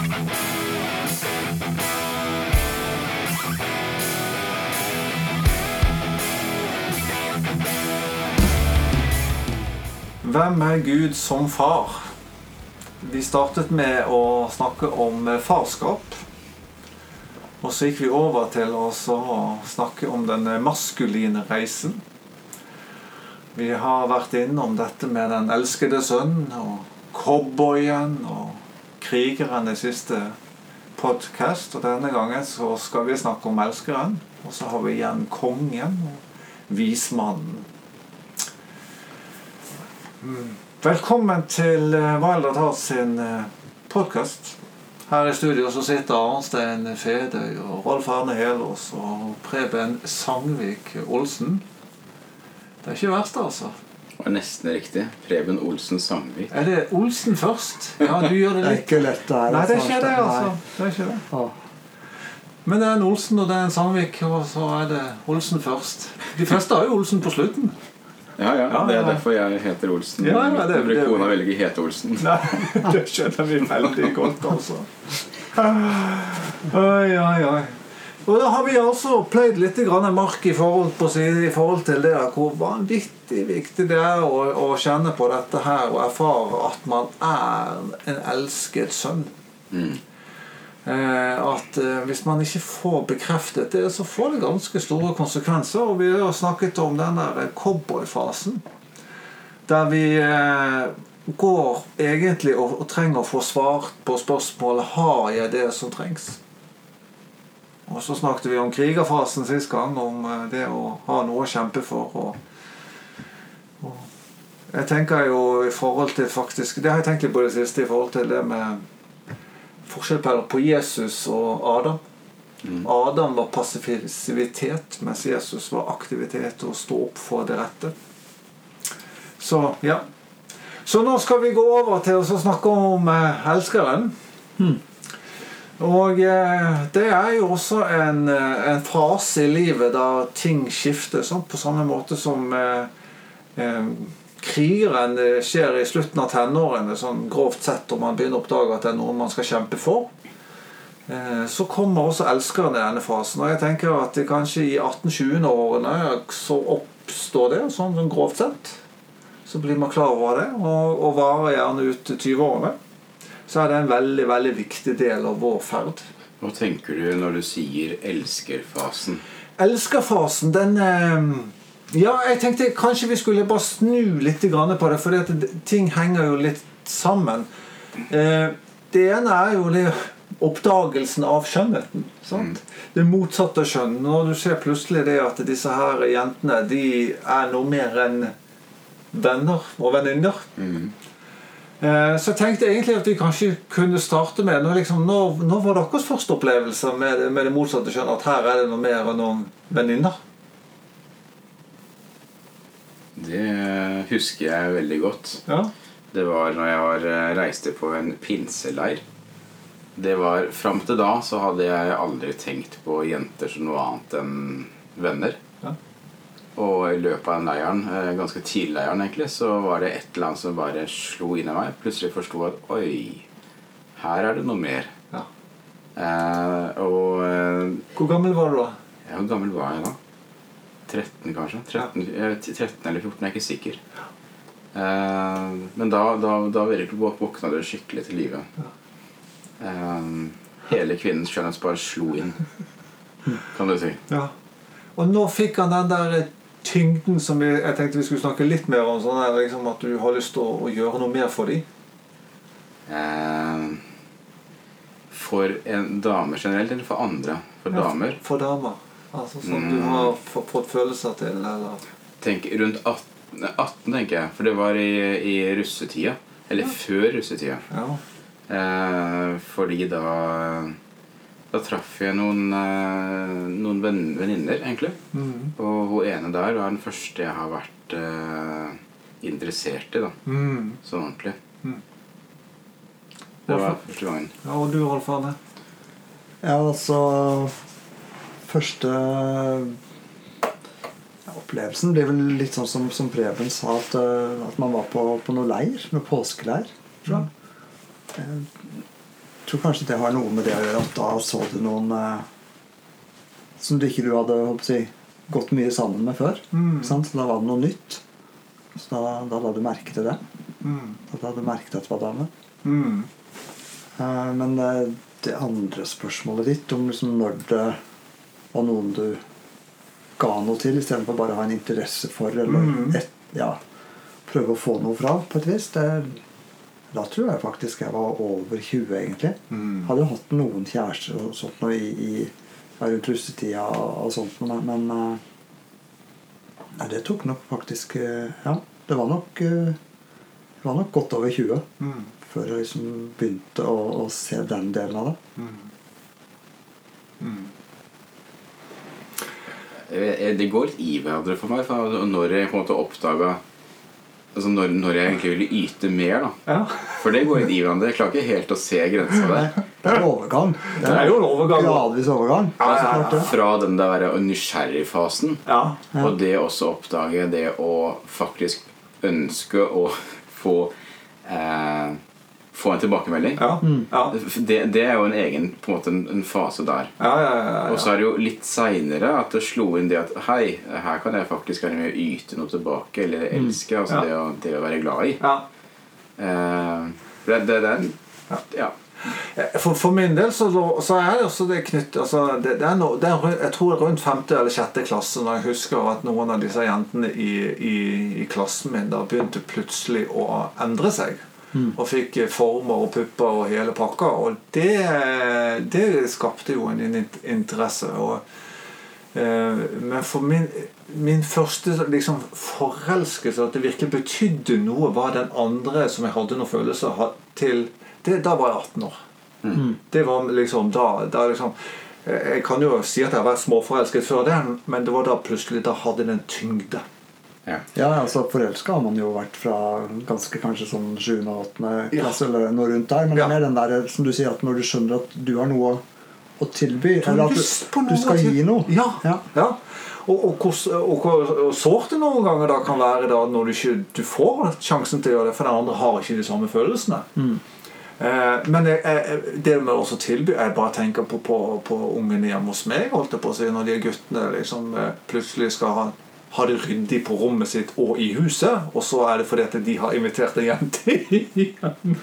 Hvem er Gud som far? Vi startet med å snakke om farskap. Og så gikk vi over til å snakke om den maskuline reisen. Vi har vært innom dette med den elskede sønn og cowboyen og krigeren i siste podkast. Og denne gangen så skal vi snakke om elskeren. Og så har vi igjen kongen og vismannen. Velkommen til Valder Tart sin podkast. Her i studio så sitter Arnstein Fedøy og Rolf Arne Helås og Preben Sangvik Olsen. Det er ikke verst, altså. Var nesten riktig. Preben Olsen Sangvik. Er det Olsen først? Ja, du gjør det Det er litt ikke lett det her. Nei, det er ikke det, altså. Det er ikke det. Men det er en Olsen, og det er en Sangvik, og så er det Olsen først. De fleste har jo Olsen på slutten. Ja, ja, Ja, Det er derfor jeg heter Olsen. Ja, ja, det- det- kona velger Hete Olsen. Nei, det skjønner vi veldig godt, altså. Oi, oi, oi. Og da har vi altså pløyd litt mark i forhold, på i forhold til det der, hvor vanvittig viktig det er å, å kjenne på dette her og erfare at man er en elsket sønn. Mm. Eh, at eh, hvis man ikke får bekreftet det, så får det ganske store konsekvenser. Og vi har snakket om den der cowboyfasen. Der vi eh, går egentlig og, og trenger å få svart på spørsmålet Har jeg det som trengs. Og så snakket vi om krigerfasen sist gang, om eh, det å ha noe å kjempe for. Og, og jeg tenker jo i forhold til faktisk Det har jeg tenkt litt på det siste i forhold til det med forskjell på på Jesus og Adam. Mm. Adam var passivitet, mens Jesus var aktivitet og stå opp for det rette. Så ja. Så nå skal vi gå over til å snakke om eh, elskeren. Og eh, det er jo også en, eh, en fase i livet da ting skifter, sånn, på samme måte som eh, eh, krigeren skjer i slutten av tenårene, sånn grovt sett, og man begynner å oppdage at det er noe man skal kjempe for. Så kommer også elskeren i denne fasen. Og jeg tenker at kanskje i 1820-årene så oppstår det, sånn, sånn grovt sett. Så blir man klar over det, og, og varer gjerne ut 20-årene. Så er det en veldig, veldig viktig del av vår ferd. Hva tenker du når du sier elskerfasen? Elskerfasen, den eh, Ja, jeg tenkte kanskje vi skulle bare snu litt på det, for ting henger jo litt sammen. Eh, Det ene er jo det oppdagelsen av skjønnheten. Sant? Det motsatte av skjønn. Når du ser plutselig det at disse her jentene de er noe mer enn venner og venninner. Mm. Eh, Så jeg tenkte egentlig at vi kanskje kunne starte med Nå, liksom, nå, nå var deres første opplevelse med, med det motsatte kjønn? At her er det noe mer enn noen venninner? Det husker jeg veldig godt. Ja. Det var når jeg var, eh, reiste på en pinseleir. Det var, Fram til da så hadde jeg aldri tenkt på jenter som noe annet enn venner. Ja. Og i løpet av den leiren, eh, ganske tidlig leiren egentlig, så var det et eller annet som bare slo inn i meg. Plutselig forsto at oi, her er det noe mer. Ja. Eh, og eh, Hvor gammel var du da? ja, Hvor gammel var jeg da? 13 kanskje? 13, eh, 13 eller 14, jeg er ikke sikker. Eh, men da, da, da våkna det skikkelig til live. Eh, hele kvinnens skjønnhet bare slo inn, kan du si. Ja. Og nå fikk han den der tyngden som vi, jeg tenkte vi skulle snakke litt mer om. Sånn er liksom At du har lyst til å, å gjøre noe mer for dem. Eh, for en dame generelt, eller for andre? For damer. For damer. Altså Som du Mm. har f- fått følelser til. Eller Tenk rundt 18, 18 tenker jeg. For det var i, i russetida. Eller før russetida. Ja. Eh, fordi da Da traff jeg noen, eh, noen venn- venninner, egentlig. Mm. Og hun ene der var den første jeg har vært eh, interessert i, da. Mm. Sånn ordentlig. Mm. Det var første gangen. ja. Og du, Rolf Arne? Ja, altså Første ja, opplevelsen blir vel litt sånn som, som Preben sa, at, eh, at man var på, på noe leir. Noe påskeleir. tror jeg. Jeg tror kanskje det har noe med det å gjøre at da så du noen eh, som du ikke du hadde jeg, gått mye sammen med før. Mm. Sant? Så da var det noe nytt. Så da, da la du merke til det. Mm. Da la du merke til at det var dame. Mm. Eh, Men eh, det andre spørsmålet ditt, om liksom når det var noen du ga noe til, istedenfor bare å ha en interesse for, eller Mm. et, ja, prøve å få noe fra, på et vis, det, da tror jeg faktisk jeg var over 20, egentlig. Mm. Hadde jo hatt noen kjærester og sånt noe i, i rundt russetida og sånt, noe, men eh, nei, det tok nok faktisk eh, Ja, det var nok eh, Det var nok godt over 20 Mm. før jeg liksom begynte å, å se den delen av det. Mm. Mm. Eh, Det går litt i hverandre for meg. For når jeg på en måte oppdaga altså når, når jeg egentlig ville yte mer, da. Ja. For det går litt i hverandre. Jeg klarer ikke helt å se grensa der. Det er en overgang. Det er jo en overgang. Gradvis overgang. Ja, ja, ja. Så klart det. Fra den der nysgjerrigfasen, Ja. Ja. og det også oppdage det å faktisk ønske å få eh, Få en tilbakemelding. Ja. Mm. Ja. Det, det er jo en egen på en måte en, en fase der. Ja, ja, ja, ja. Og så er det jo litt seinere at det slo inn det at Hei, her kan jeg faktisk være med å yte noe tilbake. Eller elske. Altså Ja. det, å, det å være glad i. ja. Eh, det, det, det ja. For, for min del så, så er det også det knytt altså det, det no, det er, Jeg tror rundt femte eller sjette klasse når jeg husker at noen av disse jentene i, i, i klassen min da begynte plutselig å endre seg. Og fikk former og pupper og hele pakka. Og det, det skapte jo en interesse. Og, eh, men for min, min første liksom, forelskelse, at det virkelig betydde noe, var den andre som jeg hadde noen følelser til det, Da var jeg 18 år. Det var liksom da, da liksom, eh, Jeg kan jo si at jeg har vært småforelsket før det, men det var da plutselig Da hadde den en tyngde. Ja. Ja, altså Forelska har man jo vært fra ganske kanskje sånn 7. og 8. klasse eller noe rundt der. Men det er mer den der som du sier at når du skjønner at du har noe å tilby, eller at du, du skal gi noe. Ja. Ja. ja. Og, og, og hvor sårt det noen ganger da kan være da når du ikke du får sjansen til å gjøre det, for den andre har ikke de samme følelsene. Eh, men jeg, jeg, det med å også tilby Jeg bare tenker på, på, på ungene hjemme hos meg, holdt jeg på å si, når de guttene liksom eh, plutselig skal ha ha det ryddig på rommet sitt og i huset, og så er det fordi at de har invitert en jente igjen.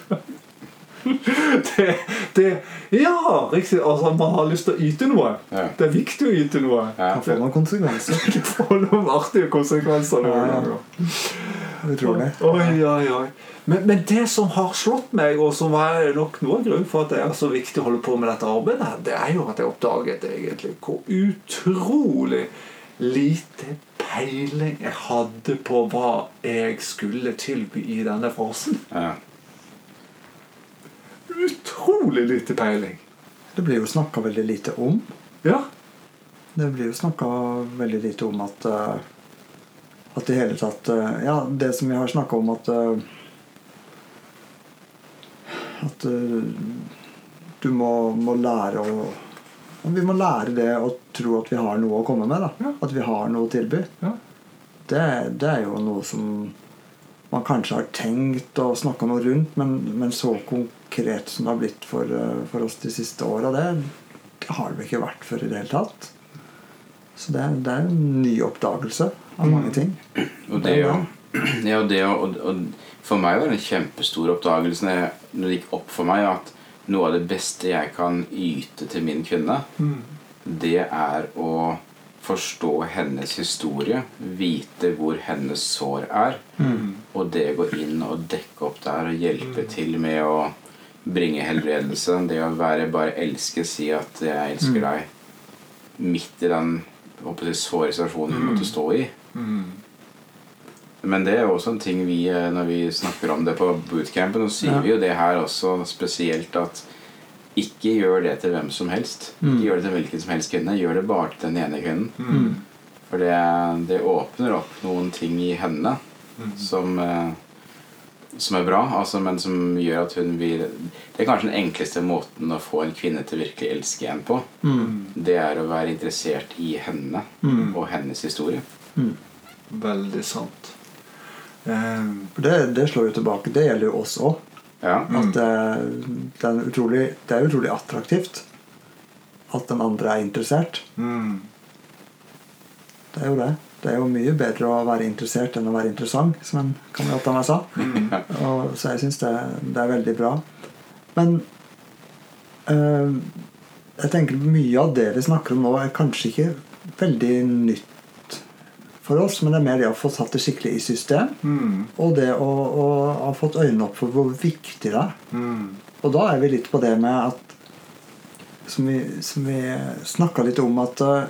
Det, det Ja, riktig. Altså, man har lyst til å yte noe. Ja. Det er viktig å yte noe. Ja. Kan få noen konsekvenser. Det får noen artige konsekvenser noen Ja, ja. tror Utrolig. Oi, oi, oi. Men, men det som har slått meg, og som er nok noe av grunnen for at det er så viktig å holde på med dette arbeidet, det er jo at jeg oppdaget egentlig hvor utrolig lite peiling jeg hadde på hva jeg skulle tilby i denne fasen. Ja. Utrolig lite peiling. Det blir jo snakka veldig lite om. Ja. Det blir jo snakka veldig lite om at uh, At i hele tatt uh, Ja, det som vi har snakka om at uh, At du må, må lære å Vi må lære det å tro at vi har noe å komme med. da Ja. At vi har noe å tilby. Ja. Det, det er jo noe som man kanskje har tenkt å snakke noe rundt, men, men så konkret som det har blitt for, eh, for oss de siste åra, det, det har det ikke vært før i det hele tatt. Så det, er- det er en ny oppdagelse av mange ting. Og det, jo, ja, og det og, og For meg var det en kjempestor oppdagelse når det gikk opp for meg at noe av det beste jeg kan yte til min kvinne, det er å forstå hennes historie, vite hvor hennes sår er, og det gå inn og dekke opp der og hjelpe til med å bringe helbredelse. Det å være bare elske, si at 'jeg elsker deg', midt i den håper jeg, såre situasjonen hun måtte stå i. Men det er jo også en ting vi, eh, når vi snakker om det på bootcampen, så sier Ja. vi jo det her også spesielt at ikke gjør det til hvem som helst. Ikke gjør det til hvilken som helst kvinne. Gjør det bare til den ene kvinnen. For det, det åpner opp noen ting i henne som, eh, som er bra, altså, men som gjør at hun blir Det er kanskje den enkleste måten å få en kvinne til å virkelig elske en på. Det er å være interessert i henne og hennes historie. Veldig sant. Eh, det, det slår jo tilbake. Det gjelder jo oss òg. Ja. At det, det, er utrolig, det er utrolig attraktivt at den andre er interessert. Mm. Det er jo det. Det er jo mye bedre å være interessert enn å være interessant, som en kamerat av meg sa. Og, så jeg syns det, det er veldig bra. Men øh, jeg tenker mye av det vi snakker om nå, er kanskje ikke veldig nytt for oss, men det er mer det å få satt det skikkelig i system. Mm. Og det å, å ha fått øynene opp for hvor viktig det er. Mm. Og da er vi litt på det med at Som vi, som vi snakka litt om at uh,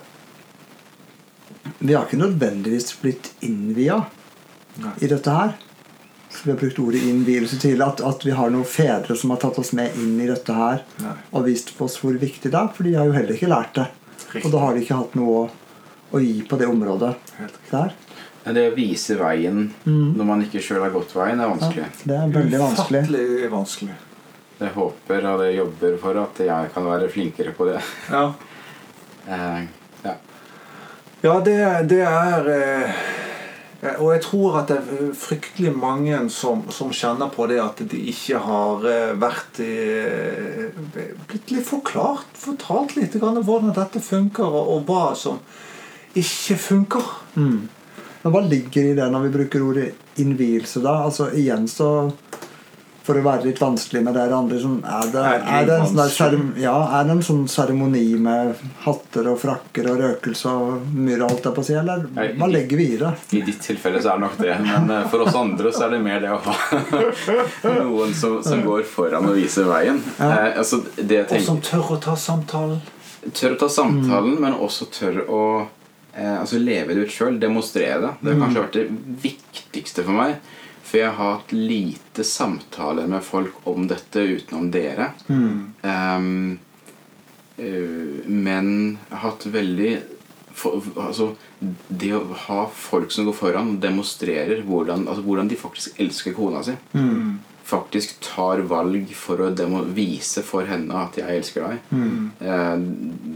vi har ikke nødvendigvis blitt innvia i dette her. Så vi har brukt ordet innvielse til at, at vi har noen fedre som har tatt oss med inn i dette her Nei. og vist oss hvor viktig det er, for de har jo heller ikke lært det. Og da har de ikke hatt noe å, å gi på det området der. Ja, Det å vise veien når man ikke sjøl har gått veien, er vanskelig. Det er veldig vanskelig. Ufattelig vanskelig. Jeg håper og jeg jobber for at jeg kan være flinkere på det. Ja. uh, ja. Ja, det, det er eh, Og jeg tror at det er fryktelig mange som, som kjenner på det at de ikke har eh, vært eh, Blitt litt forklart, fortalt litt grann hvordan dette funker, og, og hva som ikke funker. Mm. Men hva ligger i det når vi bruker ordet innvielse, da? Altså igjen så For å være litt vanskelig med det andre sånn, er, det, Er det er, det en sånn ja, er det en sånn seremoni med hatter og frakker og røkelse og myrra, holdt jeg på å si? Eller Nei, hva legger vi i det? I ditt tilfelle så er det nok det, men eh, for oss andre så er det mer det å ha noen som, som går foran og viser veien. Ja. Eh, altså Og som tør å ta samtalen. Tør å ta samtalen, men også tør å altså leve det ut sjøl. Demonstrere det. Det har kanskje vært det viktigste for meg. For jeg har hatt lite samtaler med folk om dette utenom dere. Ehm, eh, men hatt veldig for, altså, Det å ha folk som går foran og demonstrerer hvordan, altså, hvordan de faktisk elsker kona si. Faktisk tar valg for å vise for henne at 'jeg elsker deg'. Eh,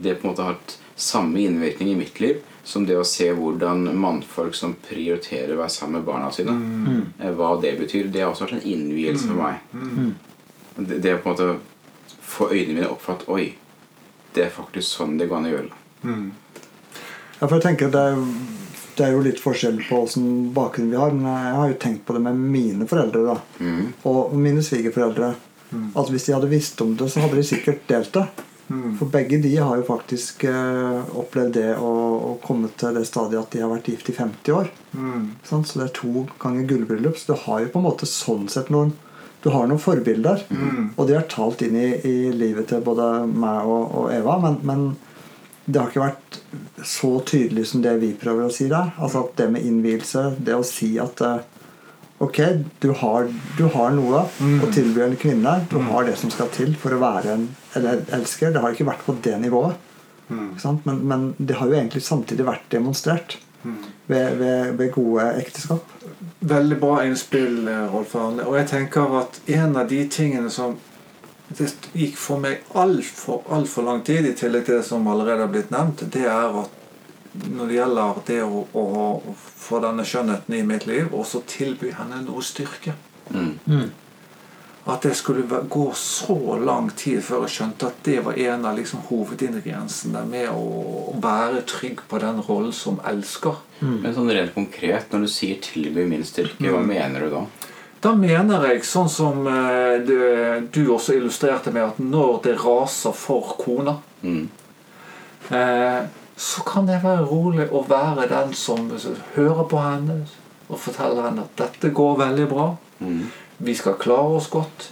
det på en måte har hatt samme innvirkning i mitt liv som det å se hvordan mannfolk som prioriterer å være sammen med barna sine, mm. hva det betyr. Det har også vært en innvielse for meg. Det, det å på en måte få øynene mine opp for at oi, det er faktisk sånn det går an å gjøre. Ja, for jeg tenker at det er, jo- det er jo litt forskjell på åssen bakgrunn vi har. Men jeg har jo tenkt på det med mine foreldre da, Mm. og mine svigerforeldre. At hvis de hadde visst om det, så hadde de sikkert delt det. For begge de har jo faktisk eh, opplevd det å, å komme til det stadiet at de har vært gift i 50 år. Mm. Sant? Så det er to ganger gullbryllup. Så du har jo på en måte sånn sett noen Du har noen forbilder. Og de har talt inn i, i livet til både meg og, og Eva. Men, men det har ikke vært så tydelig som det vi prøver å si der. Altså at det med innvielse, det å si at eh, Ok, du har, du har noe å tilby en kvinne. Du har det som skal til for å være en, eller elsker. Det har ikke vært på det nivået. Ikke sant? Men, men det har jo egentlig samtidig vært demonstrert ved, ved, ved gode ekteskap. Veldig bra innspill, Rolf Arne. Og jeg tenker at en av de tingene som det gikk for meg altfor alt for lang tid, i tillegg til det som allerede har blitt nevnt, det er at når det gjelder det å, å, å få denne skjønnheten i mitt liv, og så tilby henne noe styrke Mm. At det skulle gå så lang tid før jeg skjønte at det var en av liksom hovedingrediensene med å, være trygg på den rollen som elsker. Men sånn rent konkret, når du sier 'tilby min styrke', hva mener du da? Da mener jeg, sånn som eh, du, du også illustrerte med, at når det raser for kona, Mm. eh, så kan jeg være rolig og være den som hører på henne og forteller henne at dette går veldig bra. Mm. Vi skal klare oss godt.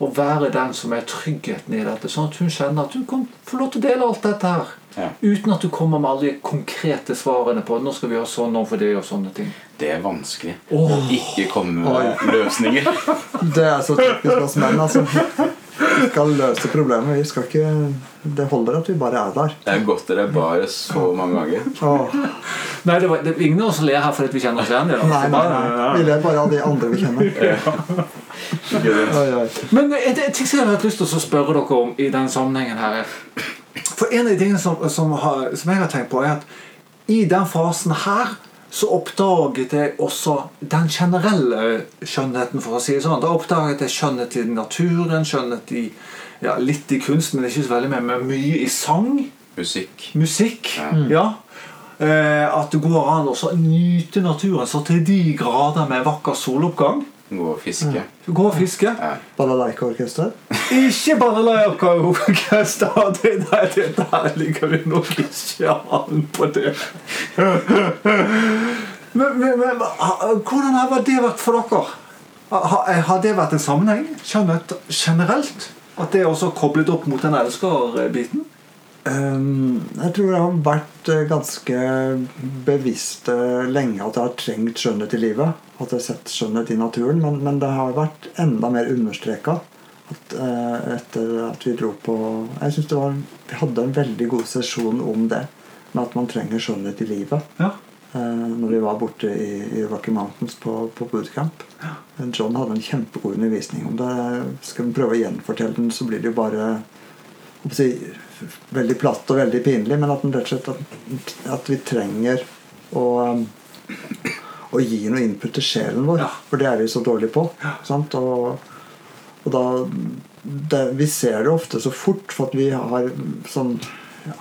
Og være den som er tryggheten i dette, sånn at hun kjenner at hun kan få lov til å dele alt dette her. Ja. Uten at du kommer med alle de konkrete svarene på nå skal vi gjøre sånn og for det og sånne ting. Det er vanskelig. oh. Å ikke komme med løsninger. Det er så typisk oss menn. altså. Vi skal løse problemet. Vi skal ikke Det holder at vi bare er der. Det er godt dere bare så mange ganger. Oh. Nei, det, var, det er ingen av oss ler her fordi vi kjenner oss igjen. Nei, nei, nei, nei. Vi ler bare av de andre vi kjenner. Oi. Men en ting som jeg har hatt lyst til å spørre dere om i denne sammenhengen her er For en av de tingene som, som, har, som jeg har tenkt på, er at i den fasen her så oppdaget jeg også den generelle skjønnheten, for å si det sånn. Da oppdaget jeg skjønnhet i naturen, skjønnhet i ja, litt i kunst, men ikke så veldig mye, men mye i sang. Musikk. Musikk. Ja. Ja. Eh, at det går an å så nyte naturen så til de grader med vakker soloppgang. Gå og fiske. Gå og fiske. Ja. Balalaika-orkester. Ikke bare la dere Det Nei, det der ligger det nok ikke an på det. Men, men, men hvordan har det vært for dere? Har det vært en sammenheng? Generelt? At det er også koblet opp mot den elsker-biten? Um, jeg tror jeg har vært eh, ganske bevisst eh, lenge at jeg har trengt skjønnhet i livet. At jeg har sett skjønnhet i naturen. Men, men det har vært enda mer understreka etter at vi dro på Jeg var, Vi hadde en veldig god sesjon om det. Med at man trenger skjønnhet i livet. Ja. eh, når vi var borte i, i Rocky Mountains på, på bootcamp. John hadde en kjempegod undervisning om det. Skal vi prøve å gjenfortelle den, så blir det jo bare si, veldig platt og veldig pinlig. Men at, slett at, at vi trenger å, um, å gi noe input til sjelen vår. Ja. For det er vi så dårlige på. Sant? Og, og da det, Vi ser det ofte så fort, for at vi har sånn ja,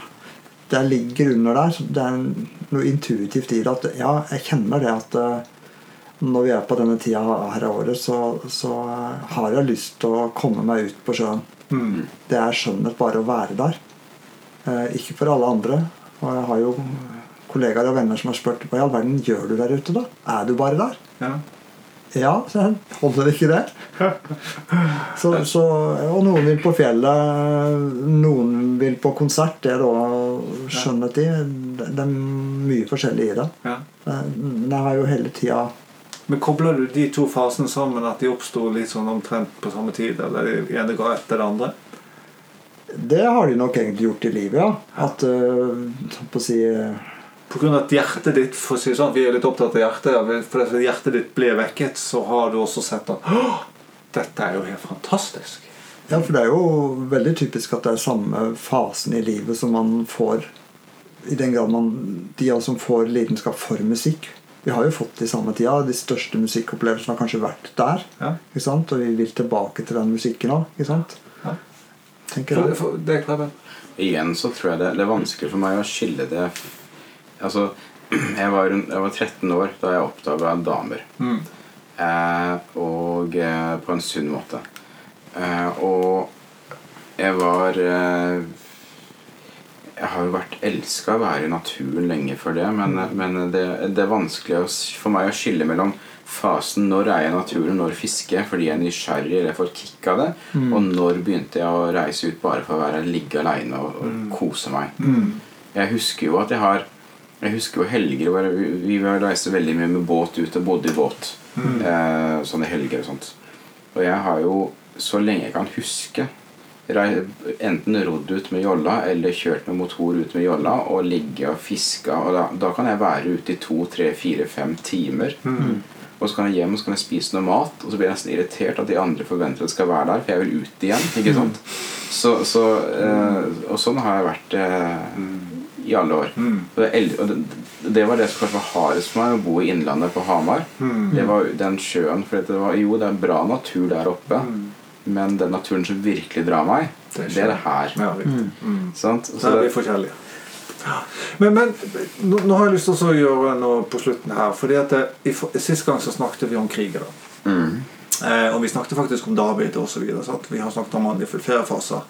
Det ligger under der. Det er noe intuitivt i det. At ja, jeg kjenner det at eh, når vi er på denne tida her av året, så, så har jeg lyst til å komme meg ut på sjøen. Mm. Det er skjønnhet bare å være der. Eh, ikke for alle andre. Og jeg har jo kollegaer og venner som har spurt hva i all verden gjør du der ute, da? Er du bare der? Ja. Ja, holder ikke det. Så, så, og noen vil på fjellet, noen vil på konsert. Det er da skjønnhet i. Det det er mye forskjellig i det. Men jeg har jo hele tida Men Kobler du de to fasene sammen, at de oppsto litt sånn omtrent på samme tid? Eller det ene ga etter det andre? Det har de nok egentlig gjort i livet, ja. At uh, på å si På grunn av at hjertet ditt for å si sånn, Vi er litt opptatt av hjertet. For at hjertet ditt ble vekket, så har du også sett at dette er jo helt fantastisk. Ja, for det er jo veldig typisk at det er samme fasen i livet som man får I den grad man De av oss som får lidenskap for musikk. Vi har jo fått det i samme tida. De største musikkopplevelsene har kanskje vært der. Ja. Ikke sant? Og vi vil tilbake til den musikken òg. Ja. Tenker jeg. for, det er klart, Igjen så tror jeg det, det er vanskelig for meg å skille det Altså, jeg var, jeg var 13 år da jeg oppdaga damer. Mm. Eh, og eh, på en sunn måte. Eh, og jeg var eh, Jeg har jo vært elska å være i naturen lenge før det, men, men det, det er vanskelig å, for meg å skille mellom fasen når er jeg i naturen, når fisker jeg fordi jeg er nysgjerrig eller får kick av det, og når begynte jeg å reise ut bare for å være ligge aleine og, og kose meg. Jeg husker jo at jeg har Jeg husker jo helger vi, reiste veldig mye med båt ut og bodde i båt. Eh, sånne helger og sånt. Og jeg har jo, så lenge jeg kan huske, enten rodd ut med jolla eller kjørt med motor ut med jolla og ligge og fiske. Og da, da kan jeg være ute i to, tre, fire, fem timer. Og så kan jeg hjem og så kan jeg spise noe mat, og så blir jeg nesten irritert at de andre forventer at jeg skal være der, for jeg vil ut igjen. ikke sant? Så, så, eh, og sånn har jeg vært eh, i alle år. Og, det, og det, det var det som kanskje var hardest for meg, å bo i Innlandet på Hamar. Det var den sjøen. For det var, jo, det er bra natur der oppe, men den naturen som virkelig drar meg, Det er det er det her. Ja. Mm. Sant? Så er vi det, forskjellige. Men, men nå, nå har jeg lyst til å gjøre noe på slutten her. Fordi at det, i, Sist gang så snakket vi om kriger. mm, Eh, og vi snakket faktisk om David osv. Vi har snakket om han i flere faser.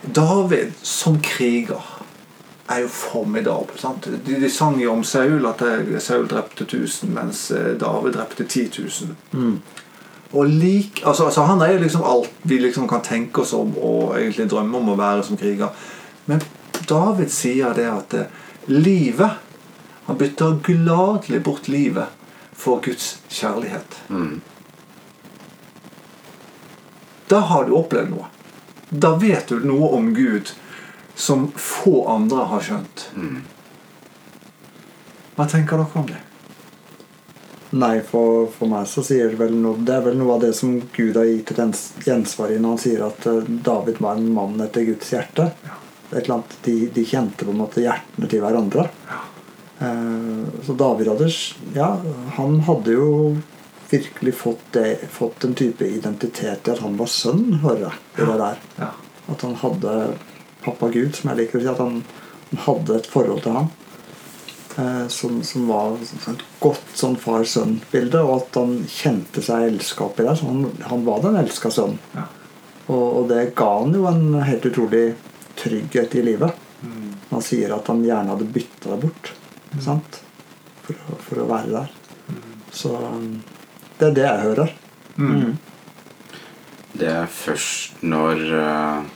David som kriger er jo formidabel. Sant? De, de sang jo om Saul at Saul drepte 1000, mens eh, David drepte 10 000. Og lik, altså, altså Han er jo liksom alt vi liksom kan tenke oss om og egentlig drømme om å være som kriger. Men David sier det at eh, livet Han bytter gladelig bort livet for Guds kjærlighet. mm, Da har du opplevd noe. Da vet du noe om Gud som få andre har skjønt. Hva tenker dere om det? Nei, for, for meg så sier det vel noe Det er vel noe av det som Gud har gitt et gjensvar i når han sier at eh, David var en mann etter Guds hjerte. Ja. Et eller annet, de, de kjente på en måte hjertene til hverandre. Eh, så David hadde Ja, han hadde jo virkelig fått, det, fått en type identitet i at han var sønn, hører jeg. Ja. det der. Ja. At han hadde pappa Gud, som jeg liker å si. At han, han hadde et forhold til han. Eh, som, som var et godt sånn far-sønn-bilde, og at han kjente seg elska oppi der. Så han, han var den elska sønnen. Ja. Og, og det ga han jo en helt utrolig trygghet i livet. Mm. Han sier at han gjerne hadde bytta det bort sant? For, for å være der. Så um, det er det jeg hører. Mm. Det er først når eh,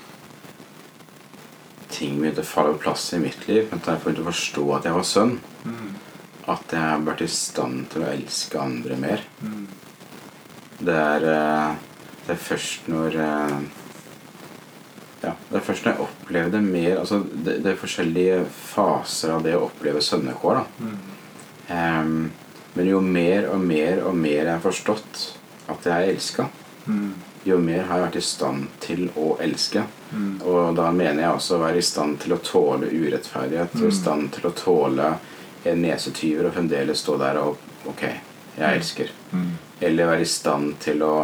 ting begynte å falle på plass i mitt liv, at jeg begynte å forstå at jeg var sønn, Mm. at jeg ble i stand til å elske andre mer. Mm. Det er, eh, det er først når eh, Ja, det er først når jeg opplevde mer Altså, det, det er forskjellige faser av det å oppleve sønnekår, da. Mm. Um, men jo mer og mer og mer jeg har forstått at jeg er elska, Mm. Jo mer har jeg vært i stand til å elske. Mm. Og da mener jeg også å være i stand til å tåle urettferdighet. Og i stand til å tåle en nesetyver og fremdeles stå der og Ok, jeg elsker. Mm. Eller være i stand til å,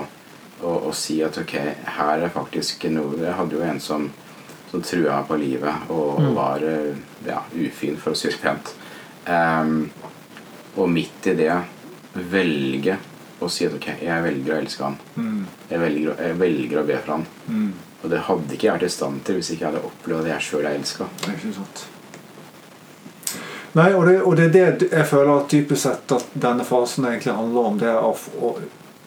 å, å si at ok, her er faktisk noe Jeg hadde jo en som, som trua på livet og, og var eh, ja, ufin, for å si det pent. Um, og midt i det velge å si at ok, jeg velger å elske han. Mm. Jeg velger, jeg velger å be for han. Mm. Og det hadde ikke jeg vært i stand til hvis ikke jeg hadde opplevd at jeg sjøl er elska. Nei, og det, og det er det jeg føler at typisk sett at denne fasen egentlig handler om. Det er, å,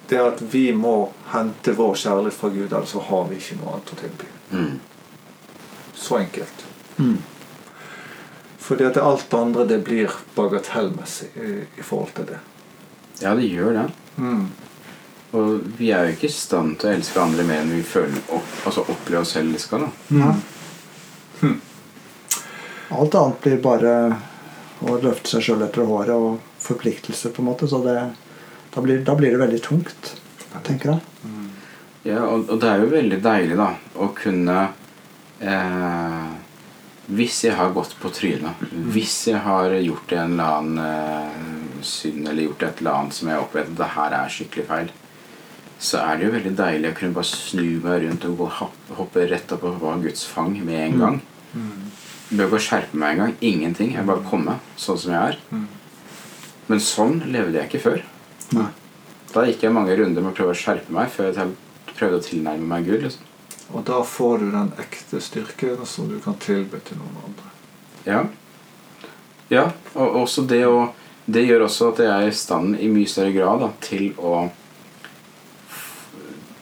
det er at vi må hente vår kjærlighet fra Gud, ellers så har vi ikke noe annet å tilby. Mm. Så enkelt. Mm. Fordi at det alt andre det blir bagatellmessig i, i forhold til det. Ja, det gjør det. Mm. Og vi er jo ikke i stand til å elske andre mer enn vi føler, opp, altså opplever oss selv elska. da. Mm. Alt annet blir bare å løfte seg sjøl etter håret og forpliktelser, på en måte. Så det, da, blir, da blir det veldig tungt, tenker jeg. Ja, og, og det er jo veldig deilig da å kunne eh, Hvis jeg har gått på trynet, hvis jeg har gjort en eller annen eh, synd eller gjort et eller annet som jeg opplever at det her er skikkelig feil, så er det jo veldig deilig å kunne bare snu meg rundt og hoppe, rett opp og være Guds fang med en gang. Jeg behøver ikke å skjerpe meg engang. Ingenting. Jeg bare komme sånn som jeg er. Men sånn levde jeg ikke før. Nei. Da gikk jeg mange runder med å prøve å skjerpe meg før jeg prøvde å tilnærme meg Gud. liksom. Og da får du den ekte styrken som du kan tilby til noen andre. Ja. ja og også det å Det gjør også at jeg er i stand i mye større grad da, til å f-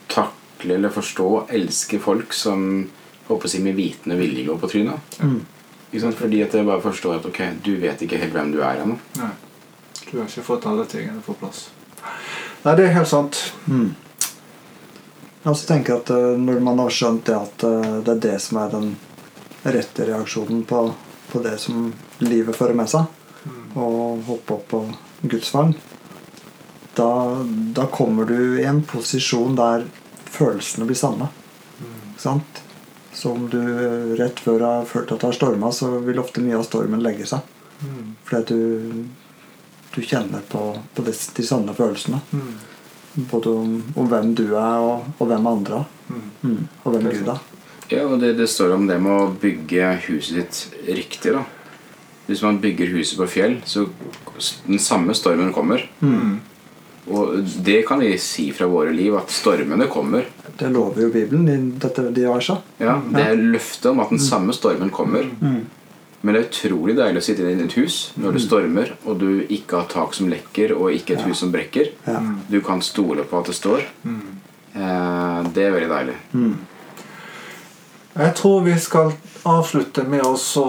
takle eller forstå og elske folk som håper å si med vitende vilje går på trynet. Mm. Ikke sant? Fordi at jeg bare forstår at ok, du vet ikke helt hvem du er ennå. Nei. Du har ikke fått alle tingene på plass. Nei, det er helt sant. Mm. Jeg også tenker at eh, Når man har skjønt det at eh, det er det som er den rette reaksjonen på, på det som livet fører med seg, og hoppe opp på Guds fang, da, da kommer du i en posisjon der følelsene blir sanne. Ikke sant? Så om du rett før har følt at det har storma, så vil ofte mye av stormen legge seg. Fordi at du, du kjenner på, på de, de sanne følelsene. Både om, om hvem du er, og, og hvem andre er. Mm. Og hvem Gud er. Ja, og det, det står om det med å bygge huset ditt riktig. da. Hvis man bygger huset på fjell, så den samme stormen kommer. Og det kan vi si fra våre liv, at stormene kommer. Det lover jo Bibelen dette de versa. Ja, Det er løftet om at den samme stormen kommer. Men det er utrolig deilig å sitte i et hus når det stormer, og du ikke har tak som lekker, og ikke et hus som brekker. Ja. Du kan stole på at det står. Mm. det er veldig deilig. Jeg tror vi skal avslutte med å så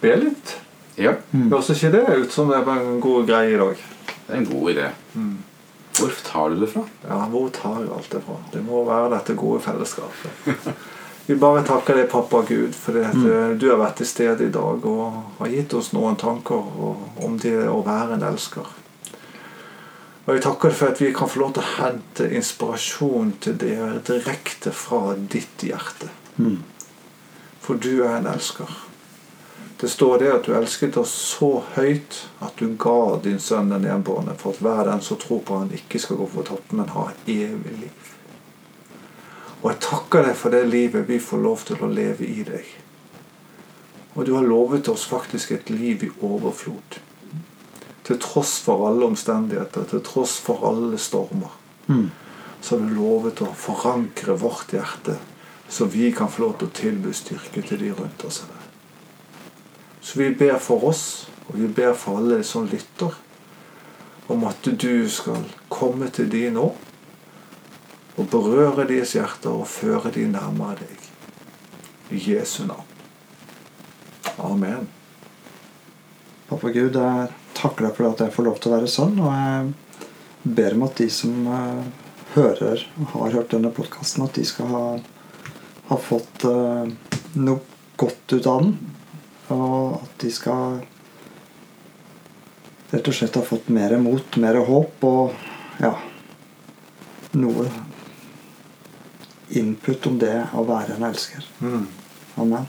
be litt. Ja, Høres ikke det ut som det er en god greie i dag? det er en god idé. Hvor tar du det fra? Ja, hvor tar jeg alt det fra? Det må være dette gode fellesskapet. Vi bare takker deg, pappa Gud, for det at mm. du har vært til stede i dag og har gitt oss noen tanker om det å være en elsker. Og jeg takker deg for at vi kan få lov til å hente inspirasjon til det direkte fra ditt hjerte. Mm. For du er en elsker. Det står det at du elsket oss så høyt at du ga din sønn den enbårne, for at hver den som tror på han ikke skal gå fortapt, men ha evig liv. Og jeg takker deg for det livet vi får lov til å leve i deg. Og du har lovet oss faktisk et liv i overflod. Til tross for alle omstendigheter, til tross for alle stormer, Mm. så har du lovet å forankre vårt hjerte, så vi kan få lov til å tilby styrke til de rundt oss. Herre. Så vi ber for oss, og vi ber for alle som lytter, om at du skal komme til de nå, og berøre deres hjerter og føre de nærmere deg. I Jesu navn. Amen. Pappa Gud, jeg takker deg for at jeg får lov til å være sånn. Og jeg ber om at de som eh, hører og har hørt denne podkasten, at de skal ha, ha fått eh, noe godt ut av den. Og at de skal rett og slett ha fått mer mot, mer håp og ja noe input om det å være en elsker. Mm. Amen.